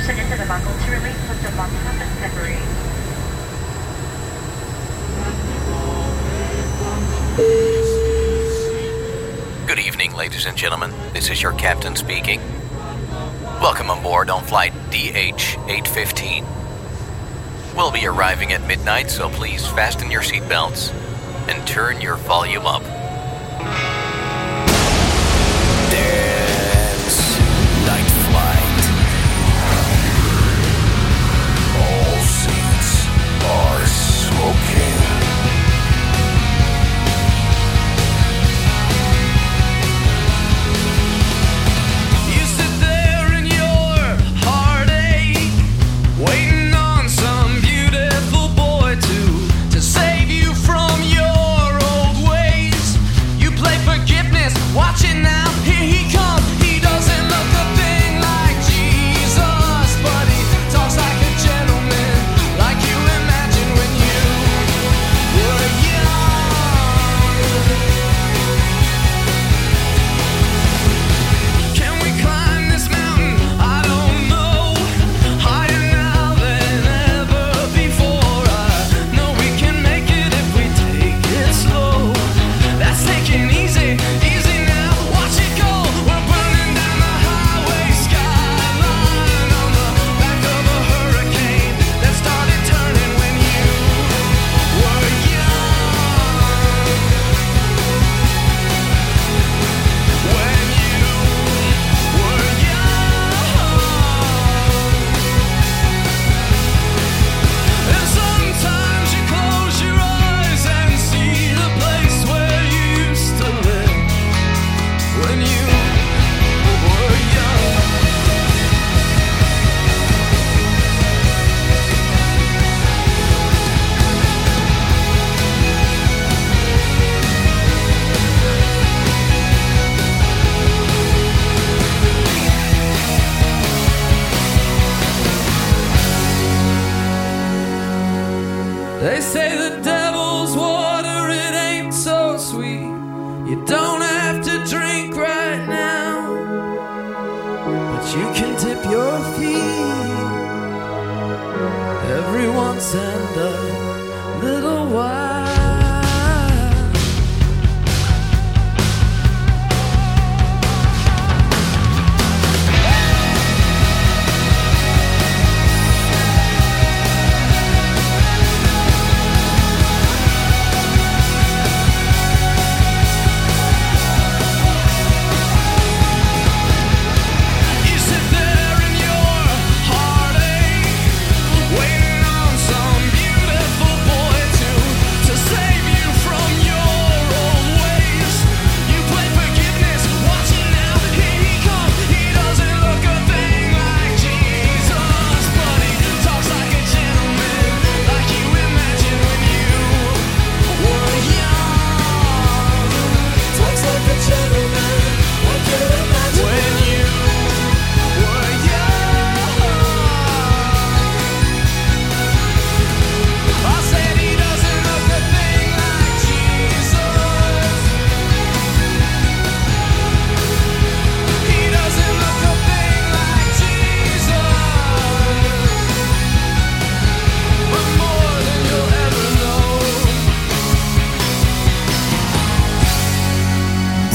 sent into the buckle to release the and separate. Good evening, ladies and gentlemen. This is your captain speaking. Welcome aboard on flight DH 815. We'll be arriving at midnight, so please fasten your seatbelts and turn your volume up.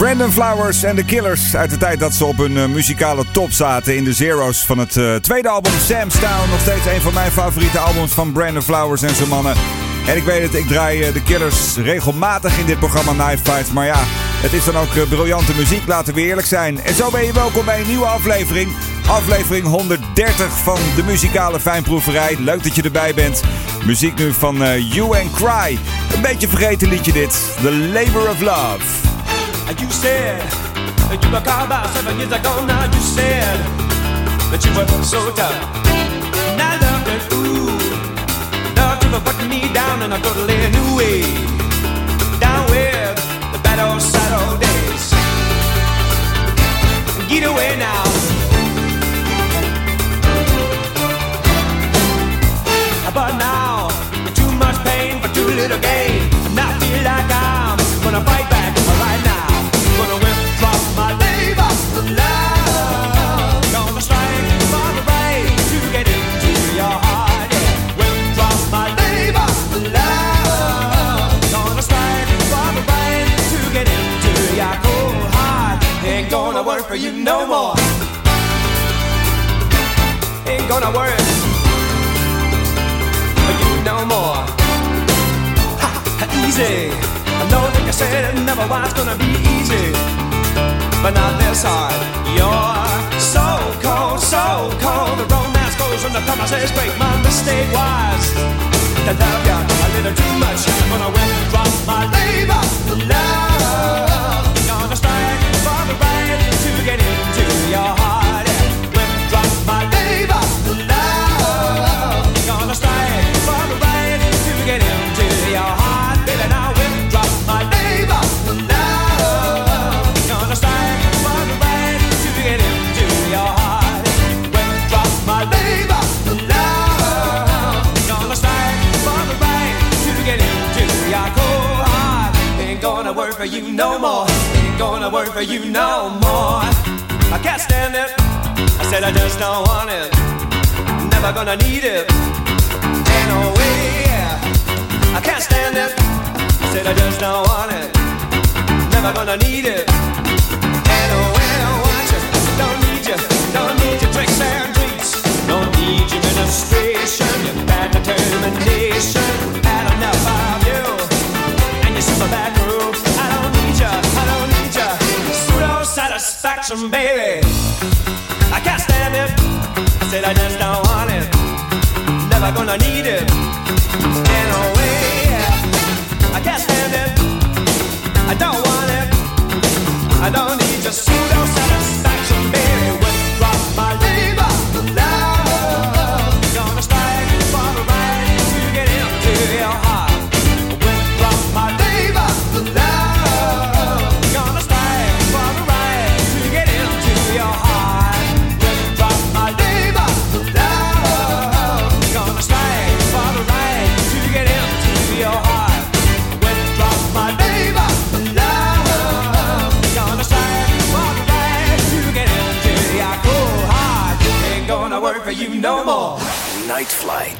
Brandon Flowers en The Killers uit de tijd dat ze op hun eh, muzikale top zaten in de zeros van het eh, tweede album Sam's Town. Nog steeds een van mijn favoriete albums van Brandon Flowers en zijn mannen. En ik weet het, ik draai eh, The Killers regelmatig in dit programma Night Fights. Maar ja, het is dan ook briljante muziek, laten we eerlijk zijn. En zo ben je welkom bij een nieuwe aflevering. Aflevering 130 van de muzikale fijnproeverij. Leuk dat je erbij bent. Muziek nu van You and Cry. Een beetje vergeten liedje dit. The Labor of Love. You said that you were called about seven years ago. Now you said that you were so tough. And I loved it, ooh. Love you for putting me down in a totally new way. Down with the bad old sad old days. Get away now. But now, too much pain for too little gain. And I feel like I'm for you no more. Ain't gonna work for you no more. Ha, easy. I know that you said it never was gonna be easy, but not this hard. You're so cold, so cold. The romance goes from the promises break. My mistake was to love you a little too much when I withdraw my labor. Love, you no more. Ain't gonna work for you no more. I can't stand it. I said I just don't want it. Never gonna need it. Ain't no way. I can't stand it. I said I just don't want it. Never gonna need it. Ain't no way I want you. Don't need you. Don't need your tricks and treats. Don't need your ministration. Your bad determination. Had enough of you. And your super bad satisfaction, baby. I can't stand it. I said I just don't want it. Never gonna need it. In a way, I can't stand it. I don't want it. I don't need your pseudo satisfaction, for you no more. Night Flight.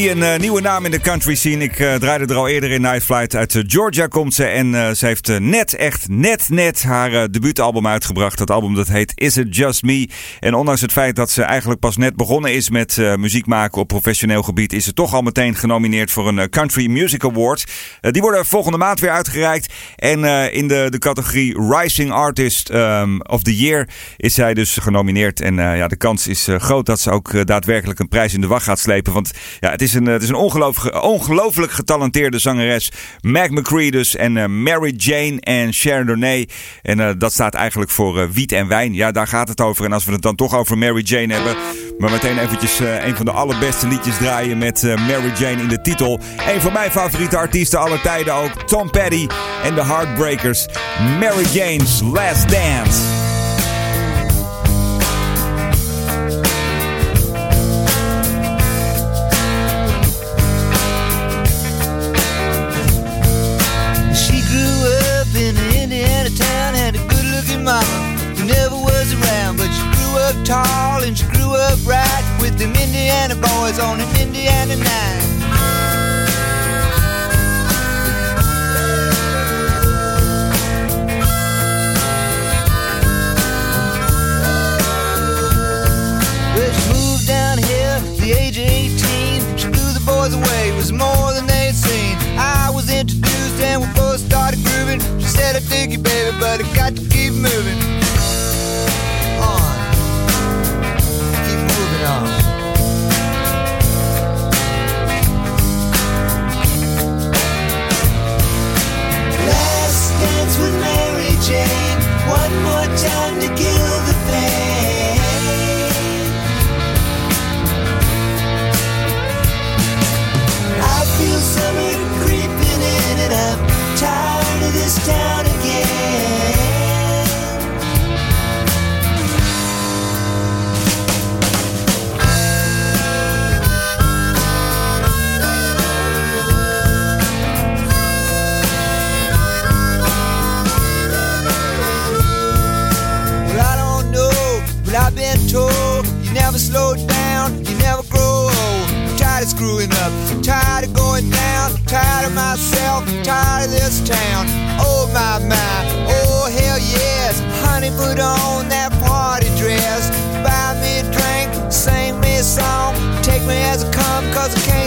Een eh, nieuwe naam in de country scene. Ik eh, draaide er al eerder in Night Flight. Uit eh, Georgia komt ze en ze heeft net, echt net, net haar debuutalbum uitgebracht. Dat album dat heet Is It Just Me? En ondanks het feit dat ze eigenlijk pas net begonnen is met muziek maken op professioneel gebied... is ze toch al meteen genomineerd voor een Country Music Award. Die worden volgende maand weer uitgereikt. En in de, de categorie Rising Artist ehm, of the Year is zij dus genomineerd. En ja, de kans is groot dat ze ook daadwerkelijk een prijs in de wacht gaat slepen. Want ja, het is een, eh, het is een ongelooflijk, ongelooflijk getalenteerde zangeres. Mac McCree dus. En eh, Mary Jane en Chardonnay. En eh, dat staat eigenlijk voor wiet en wijn. Ja, daar gaat het over. En als we het dan toch over Mary Jane hebben. Maar meteen eventjes een van de allerbeste liedjes draaien met Mary Jane in de titel. Een van mijn favoriete artiesten aller tijden ook. Tom Petty en de Heartbreakers. Mary Jane's Last Dance. Mama who never was around. But she grew up tall and she grew up right with them Indiana boys on an Indiana night. Well, she moved down here at the age of 18. She blew the boys away, it was more grooving. She said, I dig you, baby, but I got to keep moving.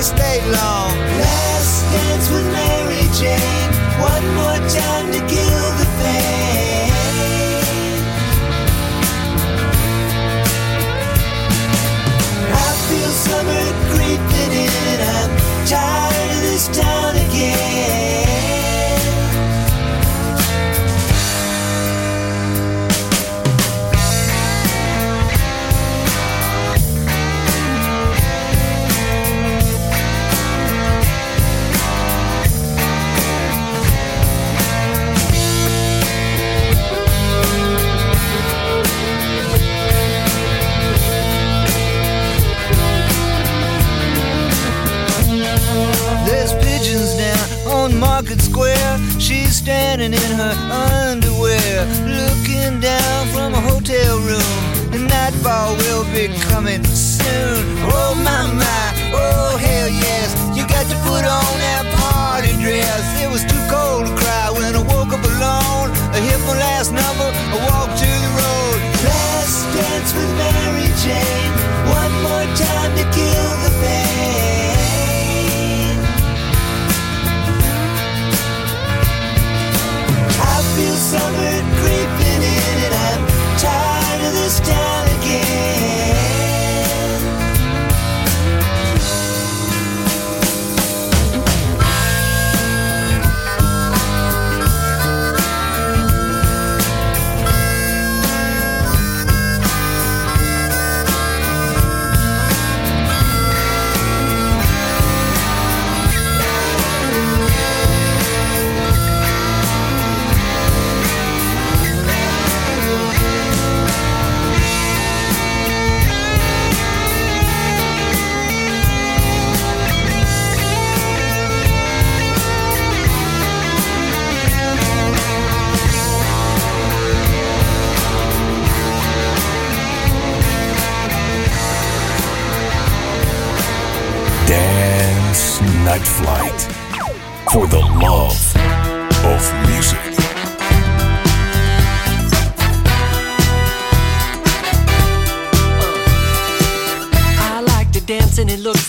Stay long. Last dance with Mary Jane, one more time to kill standing in her underwear, looking down from a hotel room. And nightfall will be coming soon. Oh my my, oh hell yes. You got to put on that party dress. It was too cold to cry when I woke up alone. I hit my last number, I walked to the road. Last dance with Mary Jane. One more time to kill the pain. Summer creeping in and I'm tired of this town again.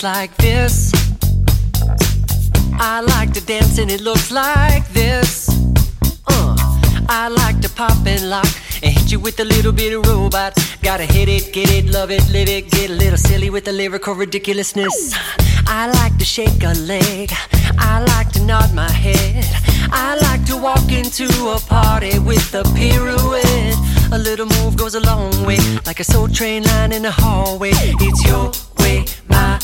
Like this. I like to dance and it looks like this. Uh, I like to pop and lock and hit you with a little bit of robot. Gotta hit it, get it, love it, live it, get a little silly with the lyrical ridiculousness. I like to shake a leg. I like to nod my head. I like to walk into a party with a pirouette. A little move goes a long way, like a soul train line in the hallway. It's your way, my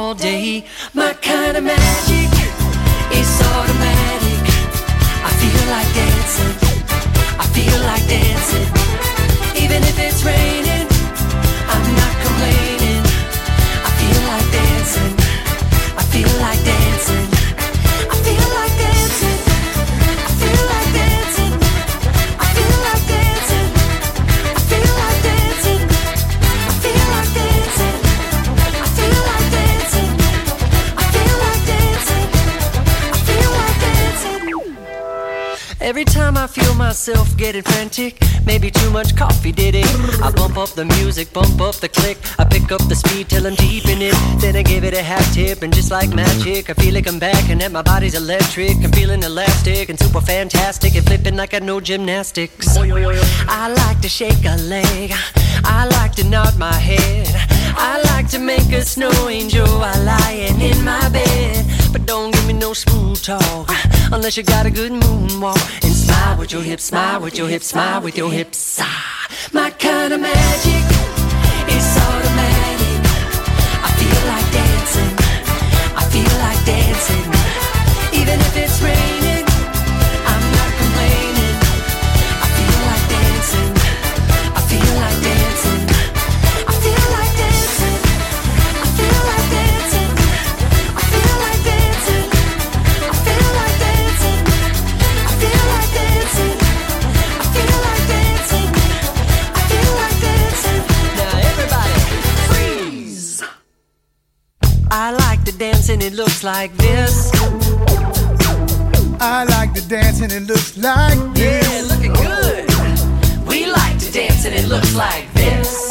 all day. My kind of magic is automatic. I feel like dancing. I feel like dancing. Even if it's raining, myself getting frantic, maybe too much coffee did it. I bump up the music, bump up the click. I pick up the speed till I'm deep in it. Then I give it a half tip, and just like magic, I feel like I'm back and that my body's electric. I'm feeling elastic and super fantastic and flipping like I know gymnastics. I like to shake a leg. I like to nod my head. I like to make a snow angel while lying in my bed. But don't no smooth talk unless you got a good moonwalk. And smile with your hips, smile with your hips, smile with your hips. Ah, my kind of magic is automatic. I feel like dancing. I feel like dancing. Even if it's raining, dance and it looks like this. I like to dance and it looks like this. Yeah, looking good. We like to dance and it looks like this.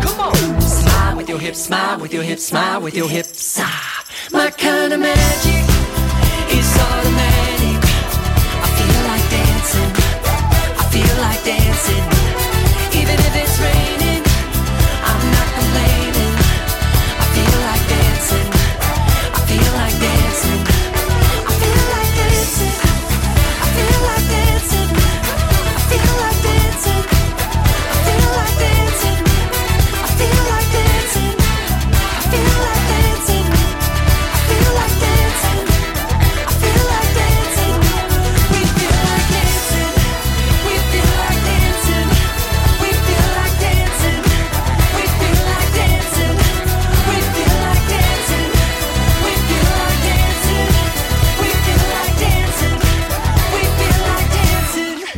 Come on. Smile with your hips, smile with your hips, smile with your hips. Ah, my kind of magic is automatic.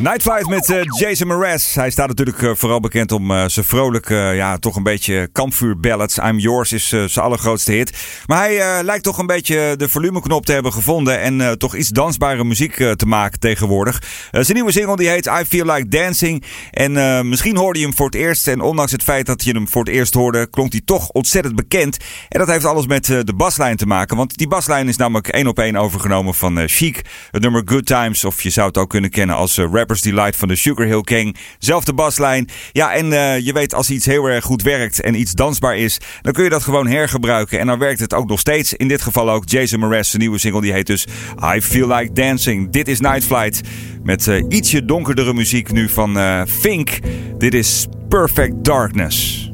Dancing. Night Flight met eh, Jason Mraz. Hij staat natuurlijk eh, vooral bekend om eh, zijn vrolijke, ja, toch een beetje kampvuurballads. I'm Yours is zijn allergrootste hit. Maar hij lijkt toch een beetje de volumeknop te hebben gevonden. En toch iets dansbare muziek te maken tegenwoordig. Zijn nieuwe single die heet I Feel Like Dancing. En misschien hoorde je hem voor het eerst. En ondanks het feit dat je hem voor het eerst hoorde, klonk hij toch ontzettend bekend. En dat heeft alles met de baslijn te maken. Want die baslijn is namelijk één op één overgenomen van Chic. Het nummer Good Times. Of je zou het ook kunnen kennen als Rappers Delight van de Sugar Hill Gang. Zelfde baslijn. Ja, en eh, je weet als iets heel erg goed werkt en iets dansbaar is, dan kun je dat gewoon hergebruiken. En dan werkt het ook nog steeds. In dit geval ook Jason Mraz, nieuwe single, die heet dus I Feel Like Dancing. Dit is Night Flight. Met eh, ietsje donkerdere muziek nu van eh, Fink. Dit is Perfect Darkness.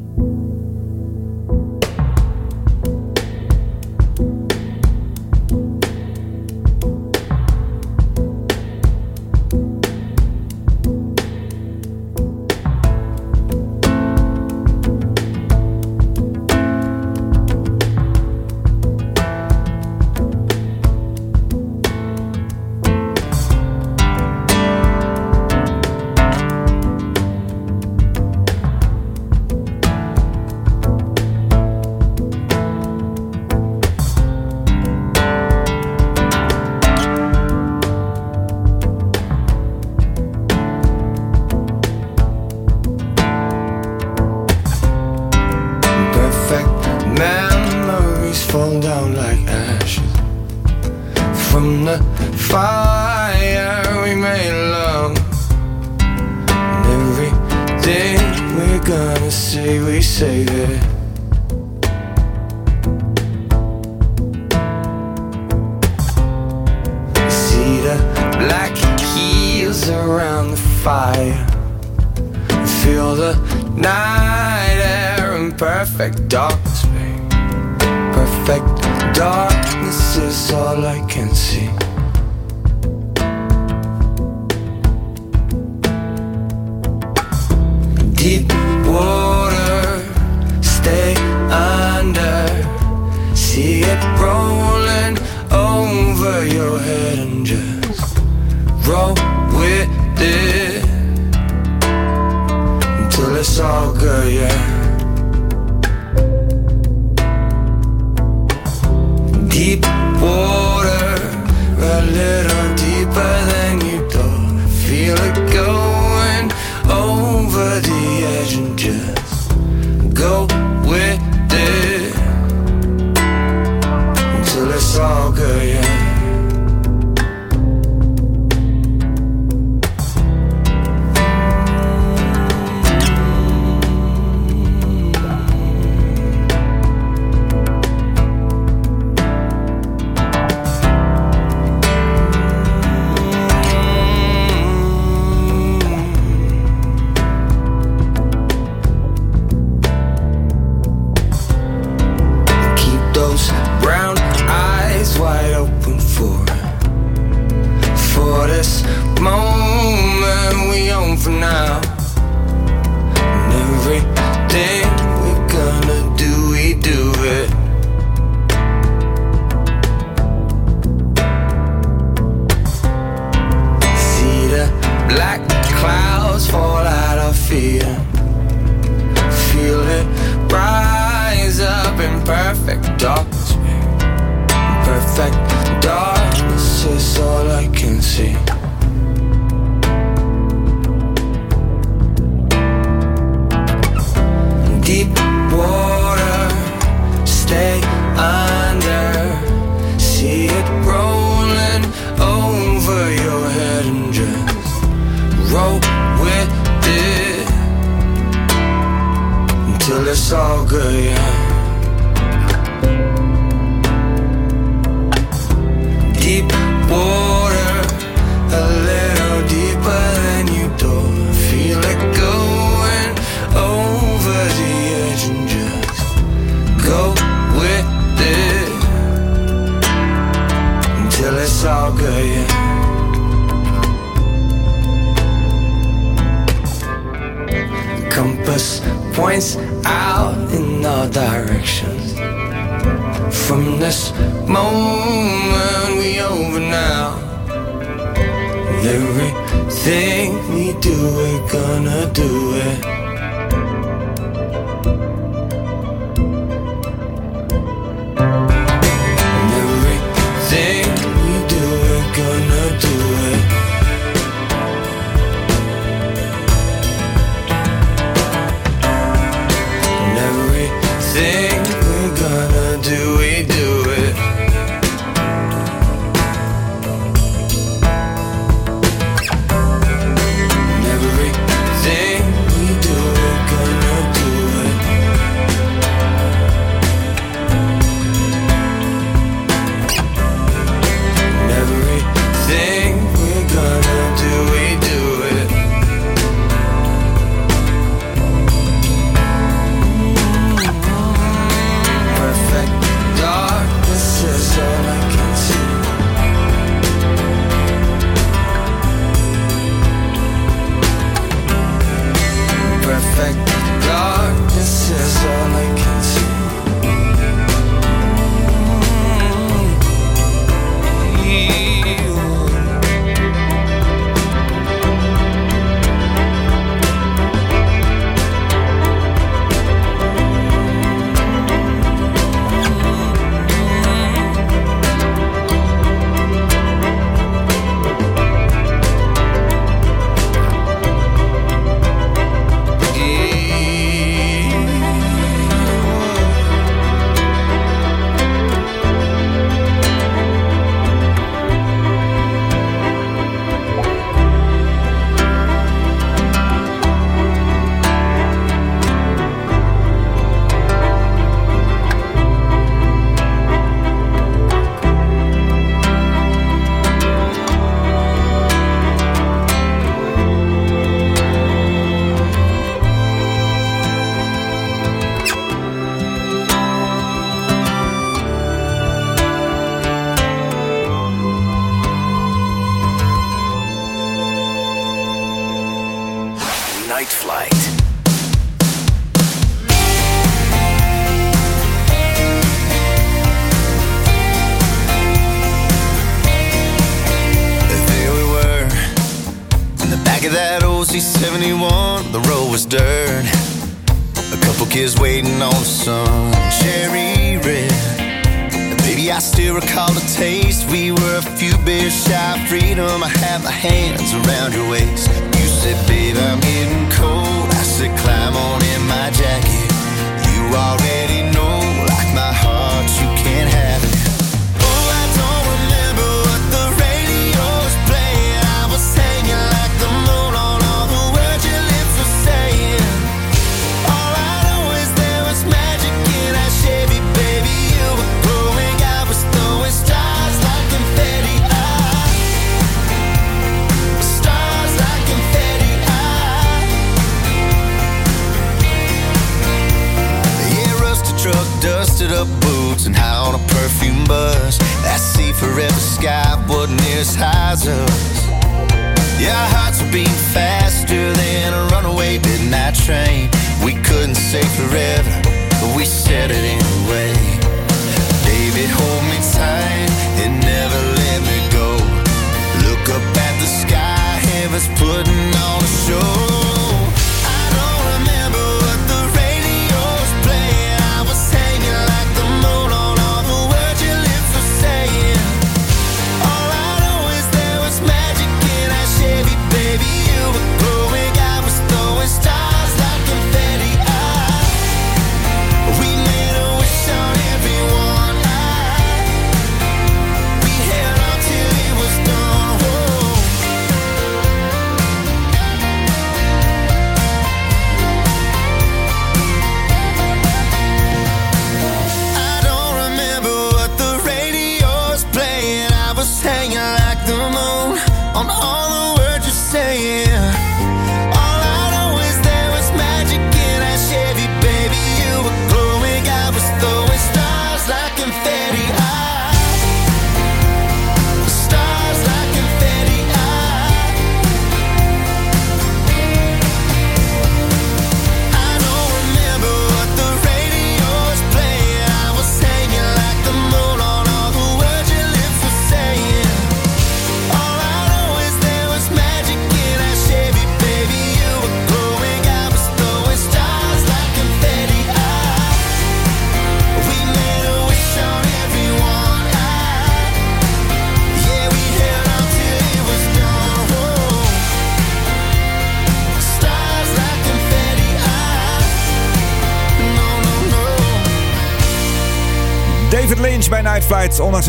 From this moment we over now. Everything we do, we're gonna do it.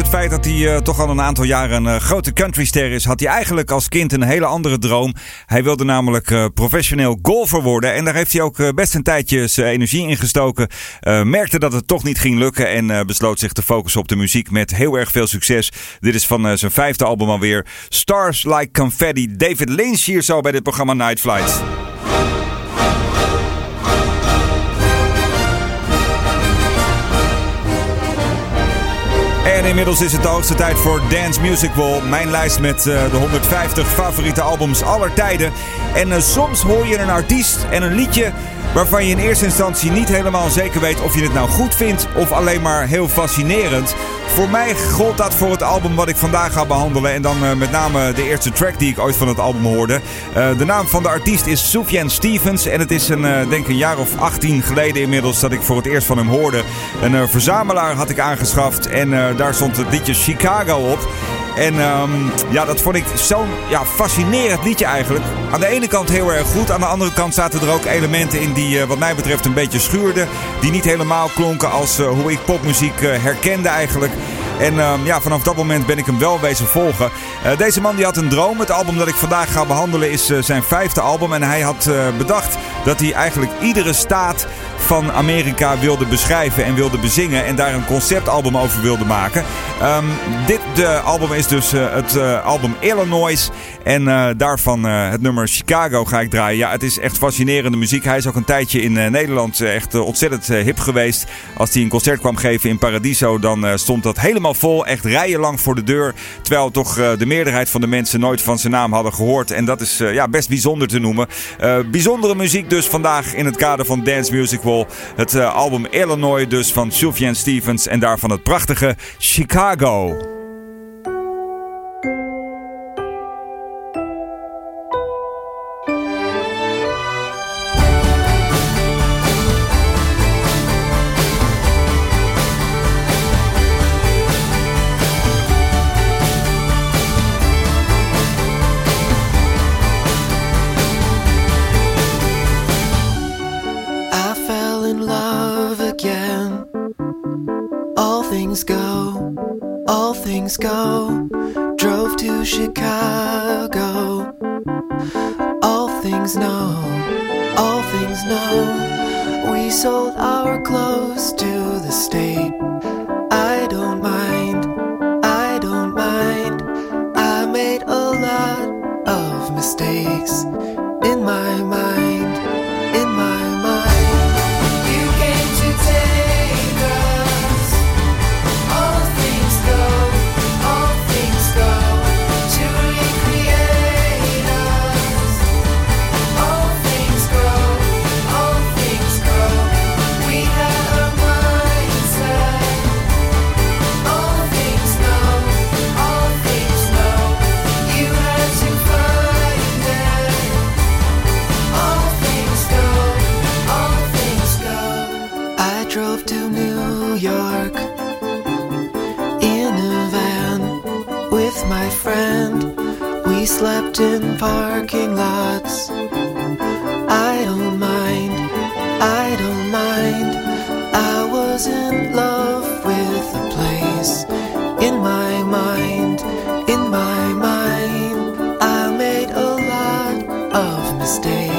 Het feit dat hij eh, toch al een aantal jaren een eh, grote countryster is, had hij eigenlijk als kind een hele andere droom. Hij wilde namelijk eh, professioneel golfer worden. En daar heeft hij ook best een tijdje zijn energie in gestoken. Merkte dat het toch niet ging lukken en besloot zich te focussen op de muziek met heel erg veel succes. Dit is van zijn vijfde album alweer. Stars Like Confetti. David Lynch hier zo bij dit programma Night Flights. Inmiddels is het de hoogste tijd voor Dance Music Wall. Mijn lijst met eh, de 150 favoriete albums aller tijden. En eh, soms hoor je een artiest en een liedje waarvan je in eerste instantie niet helemaal zeker weet of je het nou goed vindt of alleen maar heel fascinerend. Voor mij gold dat voor het album wat ik vandaag ga behandelen. En dan eh, met name de eerste track die ik ooit van het album hoorde. Eh, de naam van de artiest is Sufjan Stevens. En het is een, eh, denk een jaar of 18 geleden inmiddels dat ik voor het eerst van hem hoorde. Een verzamelaar had ik aangeschaft. En daar stond het liedje Chicago op. En ehm, ja, dat vond ik zo'n ja, fascinerend liedje eigenlijk. Aan de ene kant heel erg goed. Aan de andere kant zaten er ook elementen in die eh, wat mij betreft een beetje schuurden. Die niet helemaal klonken als eh, hoe ik popmuziek eh, herkende eigenlijk. En ehm, ja, vanaf dat moment ben ik hem wel wezen volgen. Deze man die had een droom. Het album dat ik vandaag ga behandelen is zijn vijfde album. En hij had bedacht dat hij eigenlijk iedere staat van Amerika wilde beschrijven en wilde bezingen. En daar een conceptalbum over wilde maken. Ehm, dit de album is dus eh, het eh, album Illinois. En eh, daarvan eh, het nummer Chicago ga ik draaien. Ja, het is echt fascinerende muziek. Hij is ook een tijdje in eh, Nederland echt ontzettend hip geweest. Als hij een concert kwam geven in Paradiso, dan stond dat helemaal vol. Echt rijenlang voor de deur. Terwijl toch de meerderheid van de mensen nooit van zijn naam hadden gehoord. En dat is ja, best bijzonder te noemen. Bijzondere muziek dus vandaag in het kader van Dance Music Wall. Het album Illinois dus van Sufjan Stevens. En daarvan het prachtige Chicago. to stay.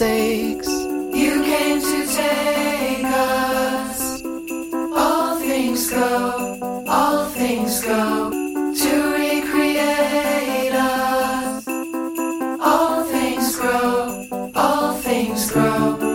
You came to take us. All things go, all things go to recreate us. All things grow, all things grow.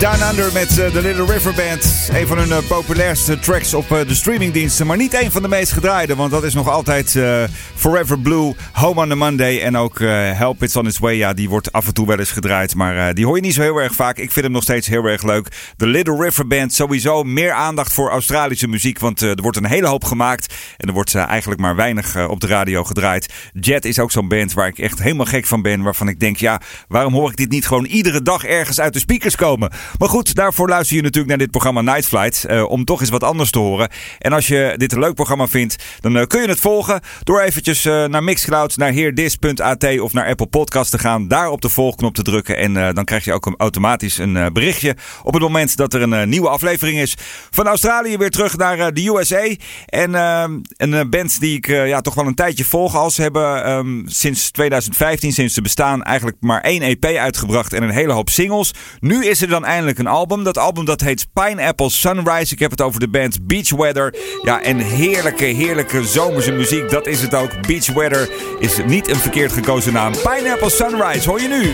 Down Under met eh, de Little River Band. Een van hun eh, populairste tracks op eh, de streamingdiensten. Maar niet een van de meest gedraaide. Want dat is nog altijd eh, Forever Blue, Home on the Monday. En ook eh, Help It's On Its Way. Ja, die wordt af en toe wel eens gedraaid. Maar eh, die hoor je niet zo heel erg vaak. Ik vind hem nog steeds heel erg leuk. De Little River Band. Sowieso meer aandacht voor Australische muziek. Want eh, er wordt een hele hoop gemaakt. En er wordt eigenlijk maar weinig op de radio gedraaid. Jet is ook zo'n band waar ik echt helemaal gek van ben. Waarvan ik denk, ja, waarom hoor ik dit niet gewoon iedere dag ergens uit de speakers komen? Maar goed, daarvoor luister je natuurlijk naar dit programma Night Flight. om toch eens wat anders te horen. En als je dit een leuk programma vindt, dan kun je het volgen. Door eventjes eh, naar Mixcloud, naar heerdis.at of naar Apple Podcast te gaan. Daar op de volgknop te drukken. En eh, dan krijg je ook automatisch een eh, berichtje. Op het moment dat er een nieuwe aflevering is. Van Australië weer terug naar de USA. En eh, een band die ik ja, toch wel een tijdje volg. Als ze hebben ehm, sinds 2015, sinds ze bestaan, eigenlijk maar één EP uitgebracht. En een hele hoop singles. Nu is er dan eindelijk een album. Dat album dat heet Pineapple Sunrise. Ik heb het over de band Beach Weather. Ja, en heerlijke, heerlijke zomerse muziek. Dat is het ook. Beach Weather is niet een verkeerd gekozen naam. Pineapple Sunrise hoor je nu.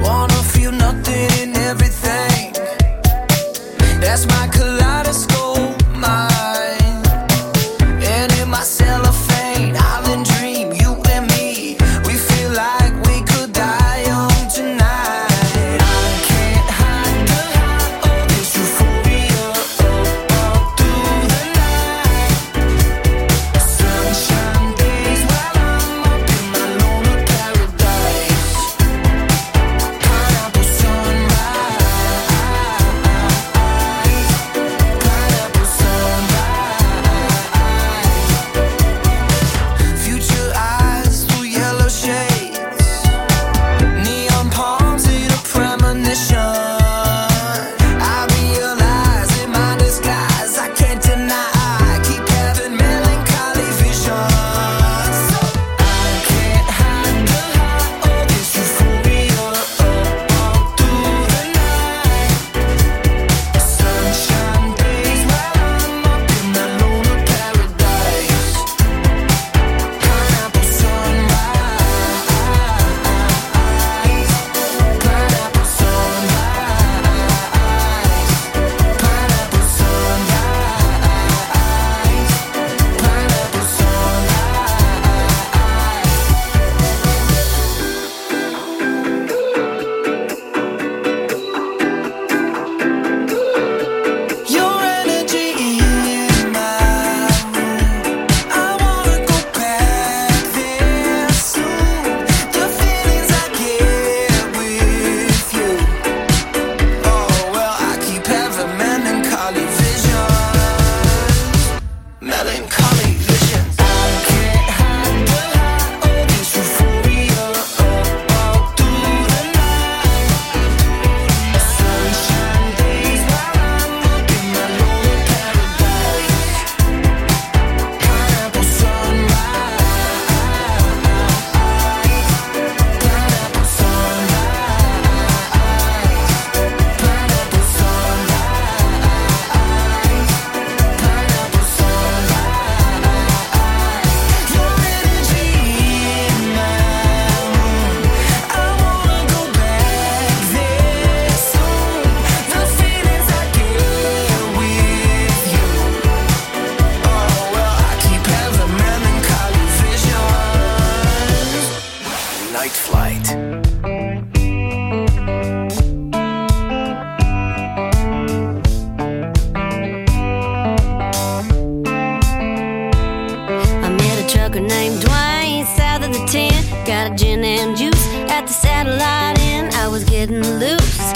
Wanna feel nothing in everything. That's my kaleidoscope, my in, I was getting loose.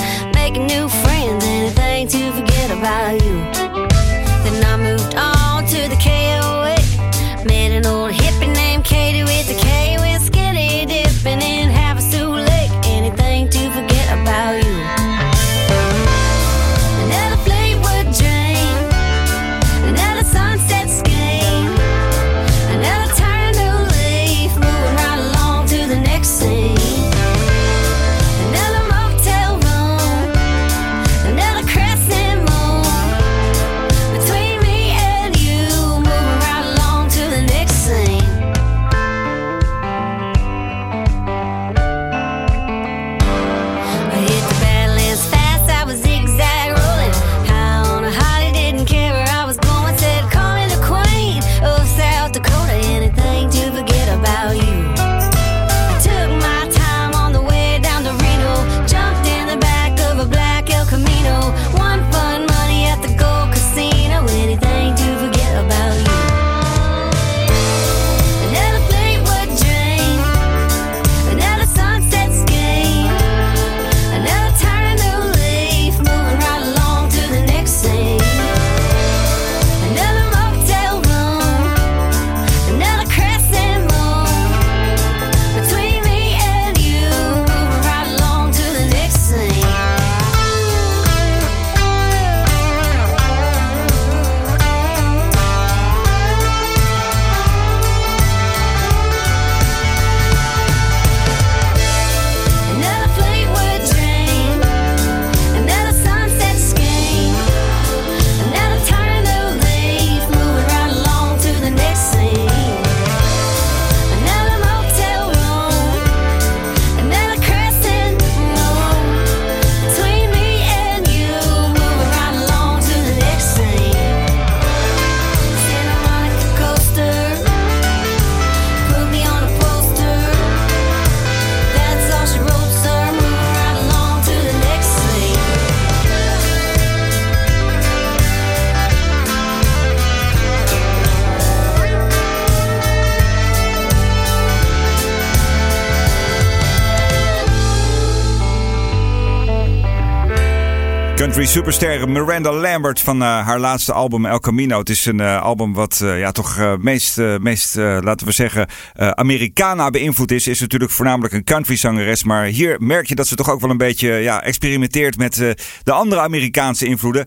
Superster Miranda Lambert van eh, haar laatste album El Camino. Het is een eh, album wat eh, ja, toch meest, meest laten we zeggen, Americana beïnvloed is. Is natuurlijk voornamelijk een country zangeres. Maar hier merk je dat ze toch ook wel een beetje ja, experimenteert met de andere Amerikaanse invloeden.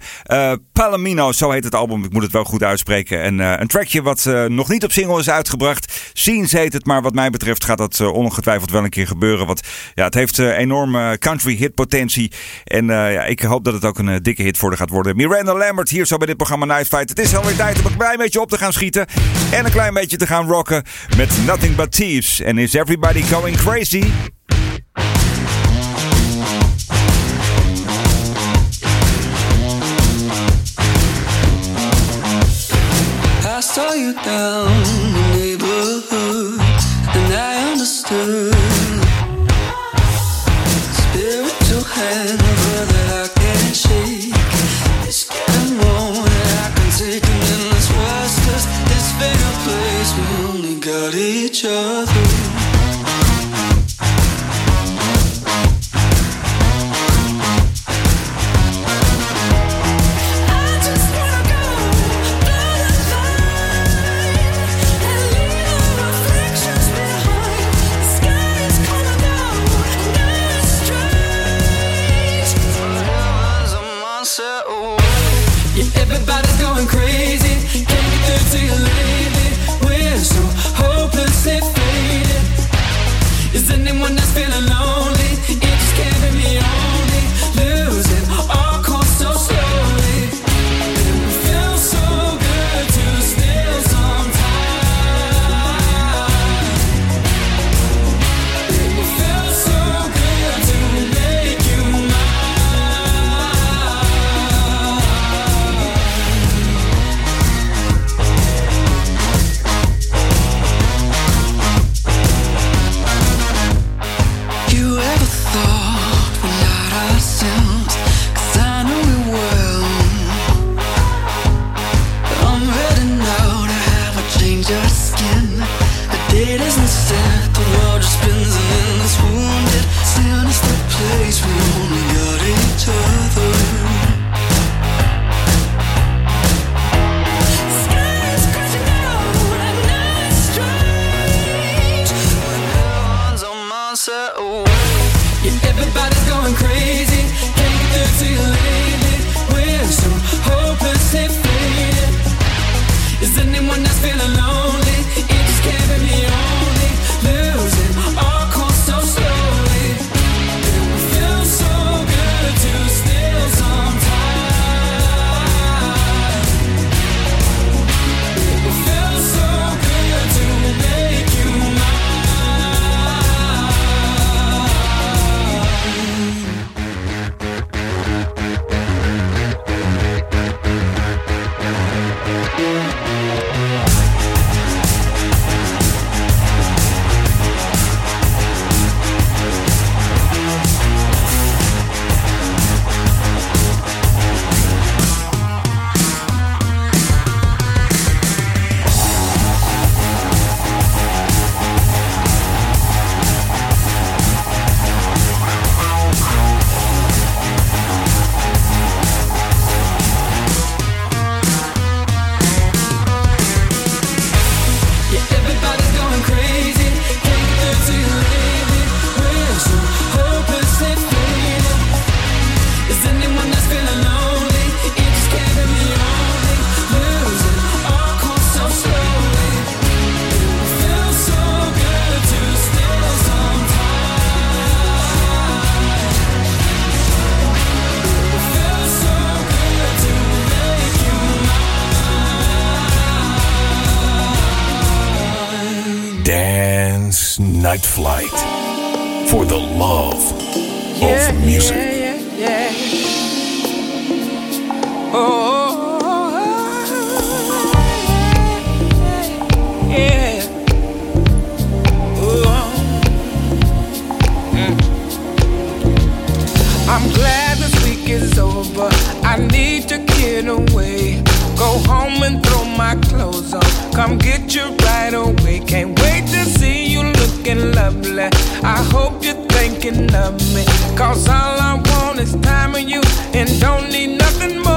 Palomino, zo heet het album. Ik moet het wel goed uitspreken. En een trackje wat nog niet op single is uitgebracht. Scenes heet het, maar wat mij betreft gaat dat ongetwijfeld wel een keer gebeuren. Want ja, het heeft enorme country hitpotentie. En eh, ja, ik hoop dat het ook een eh, dikke hit voor haar gaat worden. Miranda Lambert hier zo bij dit programma Night Fight. Het is alweer tijd om een klein beetje op te gaan schieten. En een klein beetje te gaan rocken met Nothing But Thieves. En Is Everybody Going Crazy? I saw you down the neighborhood, and I understood. Each other. Thinking of me. Cause all I want is time with you and don't need nothing more.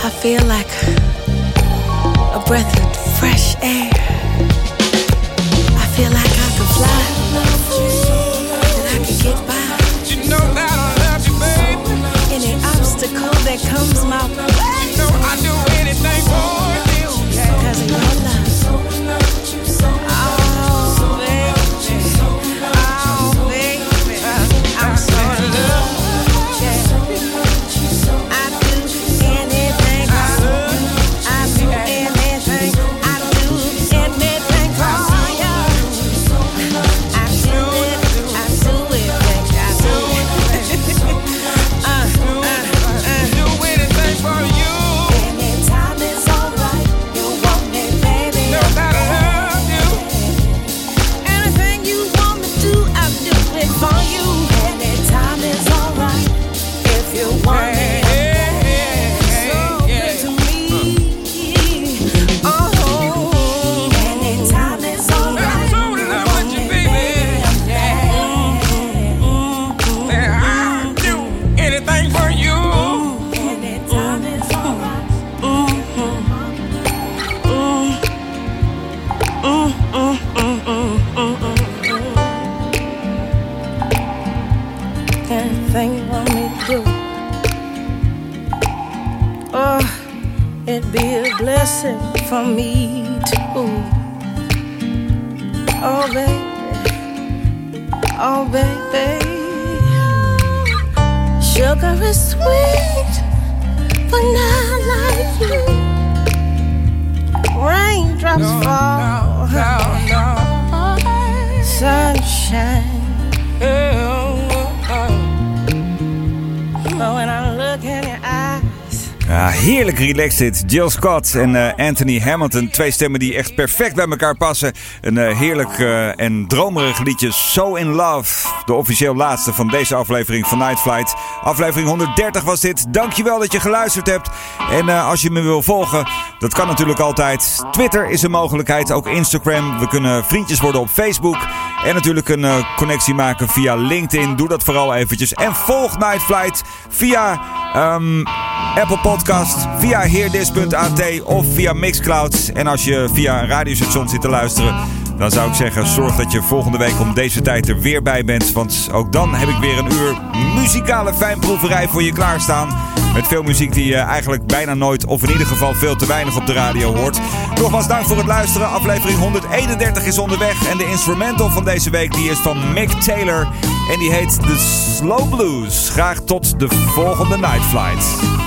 I feel like a breath of fresh air. I feel like I could fly, I could get by. You know that I love you, baby. Any obstacle that comes my way. You know I do anything for heerlijk relaxed dit. Jill Scott en eh, Anthony Hamilton. Twee stemmen die echt perfect bij elkaar passen. Een eh, heerlijk eh, en dromerig liedje. So in Love. De officieel laatste van deze aflevering van Night Flight. Aflevering 130 was dit. Dankjewel dat je geluisterd hebt. En als je me wil volgen, dat kan natuurlijk altijd. Twitter is een mogelijkheid. Ook Instagram. We kunnen vriendjes worden op Facebook. En natuurlijk een connectie maken via LinkedIn. Doe dat vooral eventjes. En volg Night Flight via ehm, Apple Podcast, via heerdis.at of via Mixcloud. En als je via een radiostation zit te luisteren, dan zou ik zeggen: zorg dat je volgende week om deze tijd er weer bij bent. Want ook dan heb ik weer een uur muzikale fijnproeverij voor je klaarstaan. Met veel muziek die je eigenlijk bijna nooit, of in ieder geval veel te weinig op de radio hoort. Nogmaals dank voor het luisteren. Aflevering 131 is onderweg. En de instrumental van deze week die is van Mick Taylor. En die heet The Slow Blues. Graag tot de volgende Night Flight.